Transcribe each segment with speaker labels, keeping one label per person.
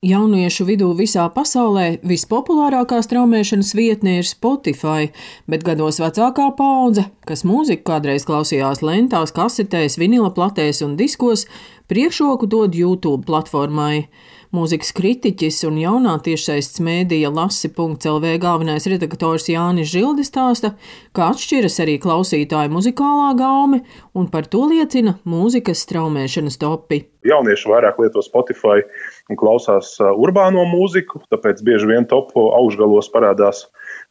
Speaker 1: Jauniešu vidū visā pasaulē vispopulārākā straumēšanas vietne ir Spotify, bet gados vecākā paudze, kas mūziku kādreiz klausījās lentās, kasetēs, vinila platēs un diskos, priekšroku dod YouTube platformai. Mūzikas kritiķis un jaunā tiešsaistes mēdīja lasi.lv galvenais redaktors Jānis Žildis stāsta, ka atšķiras arī klausītāju muzikālā gaume, un par to liecina mūzikas straumēšanas topi.
Speaker 2: Jaunieši vairāk lieto Spotify un klausās urbāno mūziku, tāpēc bieži vien topu augšgalos parādās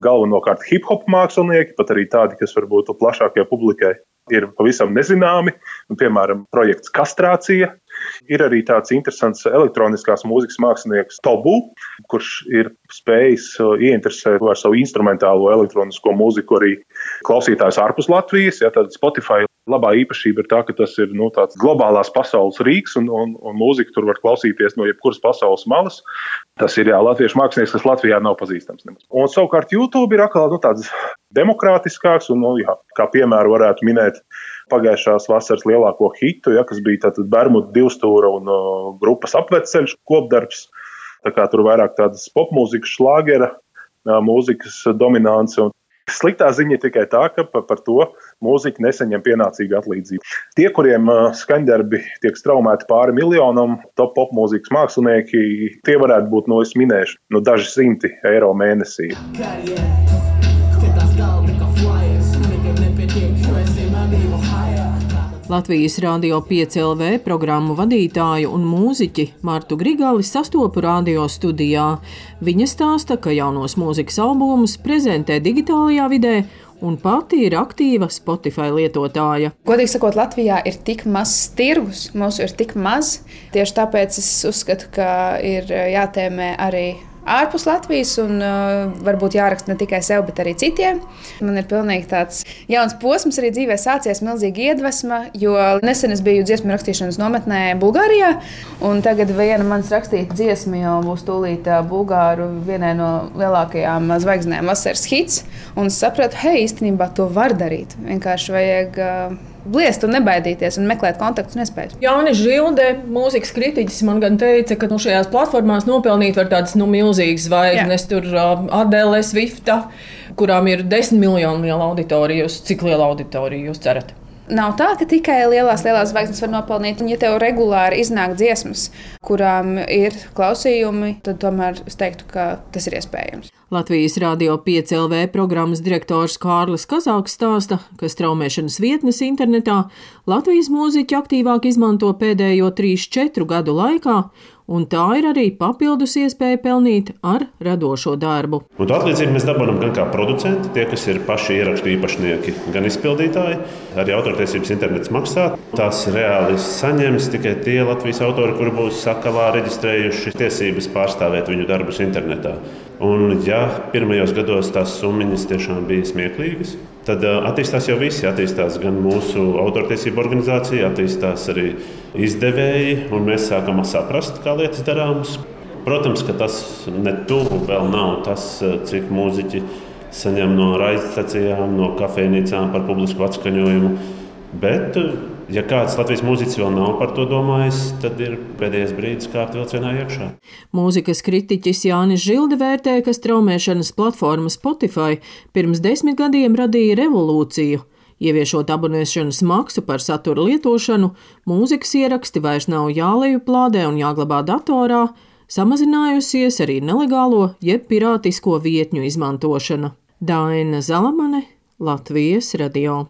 Speaker 2: galvenokārt hip hop mākslinieki, pat arī tādi, kas varbūt plašākajai publikai ir pavisam nezināmi. Piemēram, projekts Kastrācija. Ir arī tāds interesants elektroniskās mūzikas mākslinieks Tobu, kurš ir spējis ieinteresēt ar savu instrumentālo elektronisko mūziku arī klausītājus ārpus Latvijas. Ja, tad Spotify labā īpašība ir tā, ka tas ir nu, tāds globālās pasaules rīks, un, un, un mūzika tur var klausīties no jebkuras pasaules malas. Tas ir jā, latviešu mākslinieks, kas Latvijā nav pazīstams. Nemaz. Un savukārt YouTube ir atkal nu, tāds demokrātiskāks, un, nu, jā, kā piemēru varētu minēt pagājušās vasaras lielāko hitu, ja, kas bija Bermuda divstūra un uh, grupas apveceļš kopdarbs. Tā kā tur vairāk tādas popmūzikas, šlāgera mūzikas dominance. Sliktā ziņa ir tikai tā, ka par to mūziķi nesaņem pienācīgu atlīdzību. Tie, kuriem skaņdarbi tiek straumēti pāri miljonam, top pop mūzikas mākslinieki, tie varētu būt, no es minēšu, no daži simti eiro mēnesī. Karjera.
Speaker 1: Latvijas Rādio 5LV programmu vadītāju un mūziķi Martu Grigali sastopu radio studijā. Viņa stāsta, ka jaunos mūzikas albumus prezentē digitālajā vidē un pati ir aktīva Spotify lietotāja.
Speaker 3: Godīgi sakot, Latvijā ir tik mazs tirgus, mums ir tik maz. Tieši tāpēc es uzskatu, ka ir jātēmē arī ārpus Latvijas, un uh, varbūt jāraksta ne tikai sev, bet arī citiem. Man ir pilnīgi tāds jauns posms arī dzīvē sācies, milzīga iedvesma, jo nesen es biju dziesmu rakstīšanas nometnē Bulgārijā, un tagad viena manas rakstīta dziesma jau būs tūlīt uh, Bulgāru vienai no lielākajām zvaigznēm vasaras hits, un es sapratu, hei, īstenībā to var darīt. Vienkārši vajag uh, bliest un nebaidīties un meklēt kontaktus un iespējas.
Speaker 1: Jānis Žilde, mūzikas kritiķis, man gan teica, ka nu, šajās platformās nopelnīt var tādas nu, milzīgas zvaigznes, tur uh, Adele, Swifta, kurām ir desmit miljonu liela auditorija. Cik liela auditorija jūs cerat?
Speaker 3: Nav tā, ka tikai lielās, lielās zvaigznes var nopelnīt. Ja tev regulāri iznāk dziesmas, kurām ir klausījumi, tad tomēr es teiktu, ka tas ir iespējams.
Speaker 1: Latvijas Rādio 5LV programmas direktors Kārlis Kazāks stāsta, ka straumēšanas vietnes internetā Latvijas mūziķi aktīvāk izmanto pēdējo 3-4 gadu laikā, un tā ir arī papildus iespēja pelnīt ar radošo darbu.
Speaker 4: Un tā atlīdzību mēs dabūjam gan kā producenti, tie, kas ir paši ierakstu īpašnieki, gan izpildītāji. Arī autortiesības internets maksā. Tās reāli saņems tikai tie Latvijas autori, kuri būs sakalā reģistrējuši tiesības pārstāvēt viņu darbus internetā. Un, ja pirmajos gados tās summas tiešām bija smieklīgas, tad attīstās jau visi. Attīstās gan mūsu autortiesību organizācija, attīstās arī izdevēji, un mēs sākam saprast, kā lietas darāmas. Protams, ka tas ne tuvu vēl nav tas, cik mūziķi saņem no raidstacijām, no kafejnīcām par publisku atskaņojumu. Bet Ja kāds Latvijas mūziķis vēl nav par to domājis, tad ir pēdējais brīdis kāpt vilcienā iekšā.
Speaker 1: Mūzikas kritiķis Jānis Žilde vērtē, ka straumēšanas platforma Spotify pirms desmit gadiem radīja revolūciju. Ieviešot abonēšanas maksu par satura lietošanu, mūzikas ieraksti vairs nav jāleju plādē un jāglabā datorā, samazinājusies arī nelegālo jeb pirātisko vietņu izmantošana. Daina Zalamane, Latvijas radio.